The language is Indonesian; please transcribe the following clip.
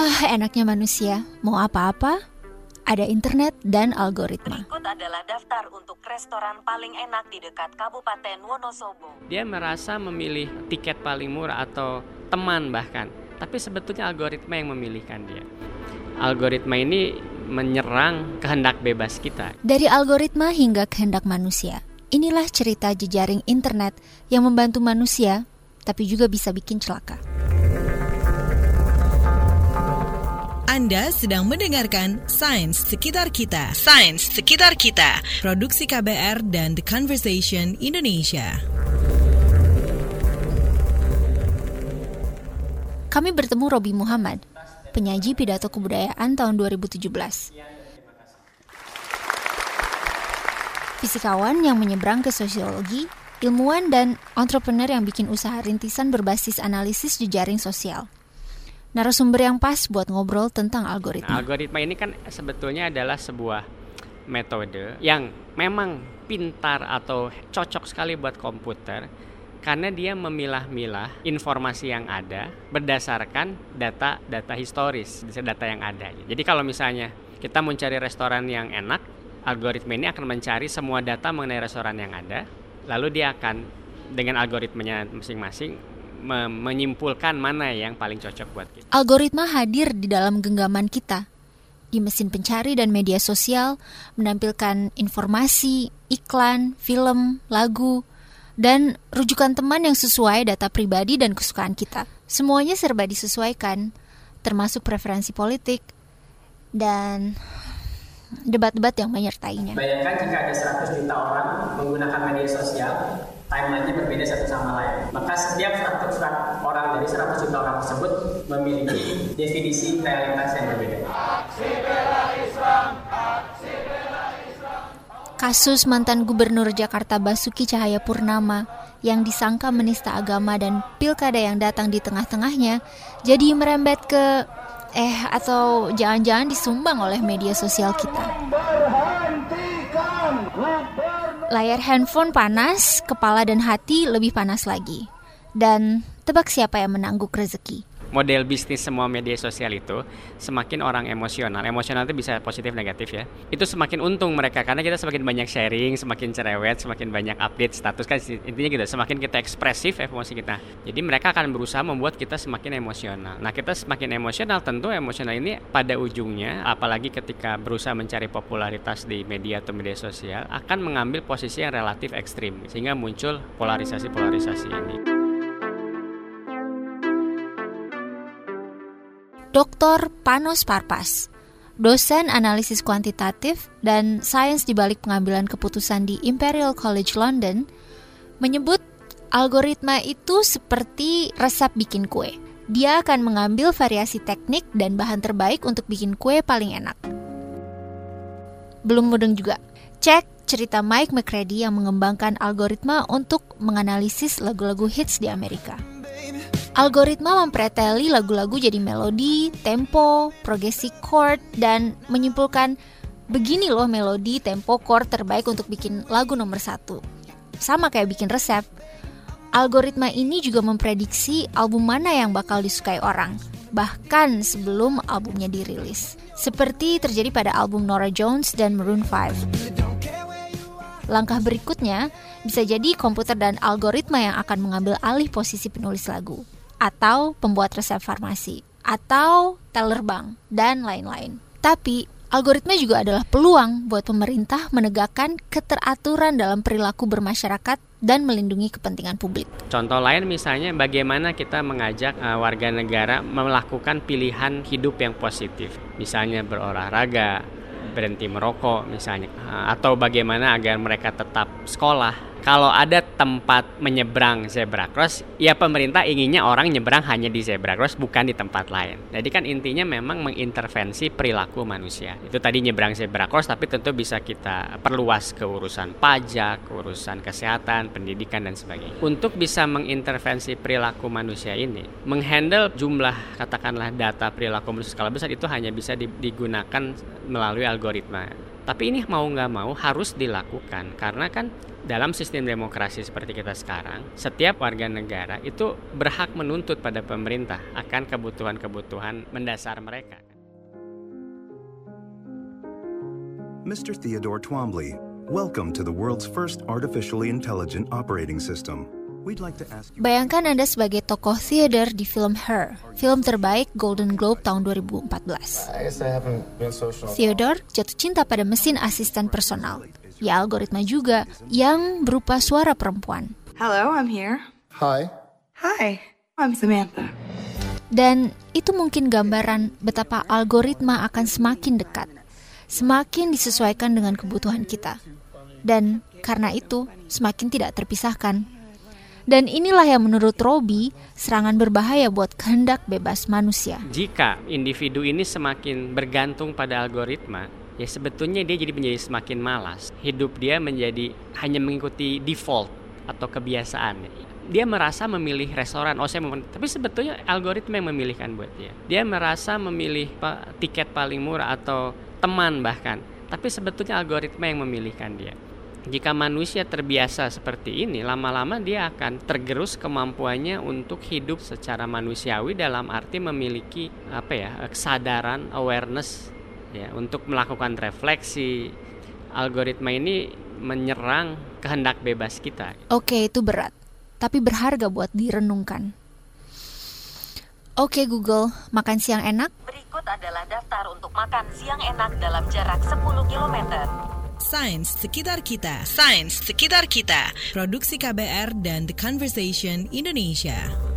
Ah, enaknya manusia. Mau apa-apa, ada internet dan algoritma. Berikut adalah daftar untuk restoran paling enak di dekat Kabupaten Wonosobo. Dia merasa memilih tiket paling murah atau teman bahkan, tapi sebetulnya algoritma yang memilihkan dia. Algoritma ini menyerang kehendak bebas kita. Dari algoritma hingga kehendak manusia. Inilah cerita jejaring internet yang membantu manusia, tapi juga bisa bikin celaka. Anda sedang mendengarkan Sains Sekitar Kita. Sains Sekitar Kita. Produksi KBR dan The Conversation Indonesia. Kami bertemu Robi Muhammad, penyaji pidato kebudayaan tahun 2017. Fisikawan yang menyeberang ke sosiologi, ilmuwan dan entrepreneur yang bikin usaha rintisan berbasis analisis jejaring sosial narasumber yang pas buat ngobrol tentang algoritma. Nah, algoritma ini kan sebetulnya adalah sebuah metode yang memang pintar atau cocok sekali buat komputer karena dia memilah-milah informasi yang ada berdasarkan data-data historis, data yang ada. Jadi kalau misalnya kita mencari restoran yang enak, algoritma ini akan mencari semua data mengenai restoran yang ada, lalu dia akan dengan algoritmanya masing-masing me menyimpulkan mana yang paling cocok buat kita. Algoritma hadir di dalam genggaman kita. Di mesin pencari dan media sosial menampilkan informasi, iklan, film, lagu, dan rujukan teman yang sesuai data pribadi dan kesukaan kita. Semuanya serba disesuaikan, termasuk preferensi politik dan debat-debat yang menyertainya. Bayangkan jika ada 100 juta orang menggunakan media sosial, timelinenya berbeda satu sama lain. Maka setiap 100 orang dari 100 juta orang tersebut memiliki definisi realitas yang berbeda. Kasus mantan Gubernur Jakarta Basuki Cahaya Purnama yang disangka menista agama dan pilkada yang datang di tengah-tengahnya jadi merembet ke eh atau jangan-jangan disumbang oleh media sosial kita. Layar handphone panas, kepala dan hati lebih panas lagi. Dan tebak siapa yang menangguk rezeki? Model bisnis semua media sosial itu semakin orang emosional emosional itu bisa positif negatif ya. Itu semakin untung mereka karena kita semakin banyak sharing semakin cerewet semakin banyak update status kan intinya gitu semakin kita ekspresif emosi kita. Jadi mereka akan berusaha membuat kita semakin emosional. Nah kita semakin emosional tentu emosional ini pada ujungnya apalagi ketika berusaha mencari popularitas di media atau media sosial akan mengambil posisi yang relatif ekstrim sehingga muncul polarisasi-polarisasi ini. Dr. Panos Parpas, dosen analisis kuantitatif dan sains di balik pengambilan keputusan di Imperial College London, menyebut algoritma itu seperti resep bikin kue. Dia akan mengambil variasi teknik dan bahan terbaik untuk bikin kue paling enak. Belum mudeng juga. Cek cerita Mike McCready yang mengembangkan algoritma untuk menganalisis lagu-lagu hits di Amerika. Algoritma mempreteli lagu-lagu jadi melodi, tempo, progresi chord, dan menyimpulkan begini loh melodi, tempo, chord terbaik untuk bikin lagu nomor satu. Sama kayak bikin resep. Algoritma ini juga memprediksi album mana yang bakal disukai orang, bahkan sebelum albumnya dirilis. Seperti terjadi pada album Nora Jones dan Maroon 5. Langkah berikutnya bisa jadi komputer dan algoritma yang akan mengambil alih posisi penulis lagu atau pembuat resep farmasi, atau teller bank, dan lain-lain. Tapi, algoritma juga adalah peluang buat pemerintah menegakkan keteraturan dalam perilaku bermasyarakat dan melindungi kepentingan publik. Contoh lain misalnya bagaimana kita mengajak uh, warga negara melakukan pilihan hidup yang positif. Misalnya berolahraga, berhenti merokok misalnya uh, atau bagaimana agar mereka tetap sekolah kalau ada tempat menyeberang zebra cross, ya pemerintah inginnya orang nyeberang hanya di zebra cross bukan di tempat lain. Jadi kan intinya memang mengintervensi perilaku manusia. Itu tadi nyeberang zebra cross tapi tentu bisa kita perluas ke urusan pajak, urusan kesehatan, pendidikan dan sebagainya. Untuk bisa mengintervensi perilaku manusia ini, menghandle jumlah katakanlah data perilaku manusia skala besar itu hanya bisa digunakan melalui algoritma. Tapi ini mau nggak mau harus dilakukan karena kan dalam sistem demokrasi seperti kita sekarang, setiap warga negara itu berhak menuntut pada pemerintah akan kebutuhan-kebutuhan mendasar mereka. Mr. Theodore Twombly, welcome to the world's first artificially intelligent operating system. We'd like to ask you... Bayangkan Anda sebagai tokoh Theodore di film Her, film terbaik Golden Globe tahun 2014. Theodore jatuh cinta pada mesin asisten personal, ya algoritma juga, yang berupa suara perempuan. Hello, I'm here. Hi. Hi, I'm Samantha. Dan itu mungkin gambaran betapa algoritma akan semakin dekat, semakin disesuaikan dengan kebutuhan kita. Dan karena itu, semakin tidak terpisahkan. Dan inilah yang menurut Robi, serangan berbahaya buat kehendak bebas manusia. Jika individu ini semakin bergantung pada algoritma, ya sebetulnya dia jadi menjadi semakin malas. Hidup dia menjadi hanya mengikuti default atau kebiasaan. Dia merasa memilih restoran, oh saya mau, tapi sebetulnya algoritma yang memilihkan buat dia. Dia merasa memilih tiket paling murah atau teman bahkan, tapi sebetulnya algoritma yang memilihkan dia. Jika manusia terbiasa seperti ini, lama-lama dia akan tergerus kemampuannya untuk hidup secara manusiawi dalam arti memiliki apa ya kesadaran, awareness ya untuk melakukan refleksi. Algoritma ini menyerang kehendak bebas kita. Oke, itu berat, tapi berharga buat direnungkan. Oke Google, makan siang enak? Berikut adalah daftar untuk makan siang enak dalam jarak 10 km. Sains sekitar kita. Sains sekitar kita. Produksi KBR dan The Conversation Indonesia.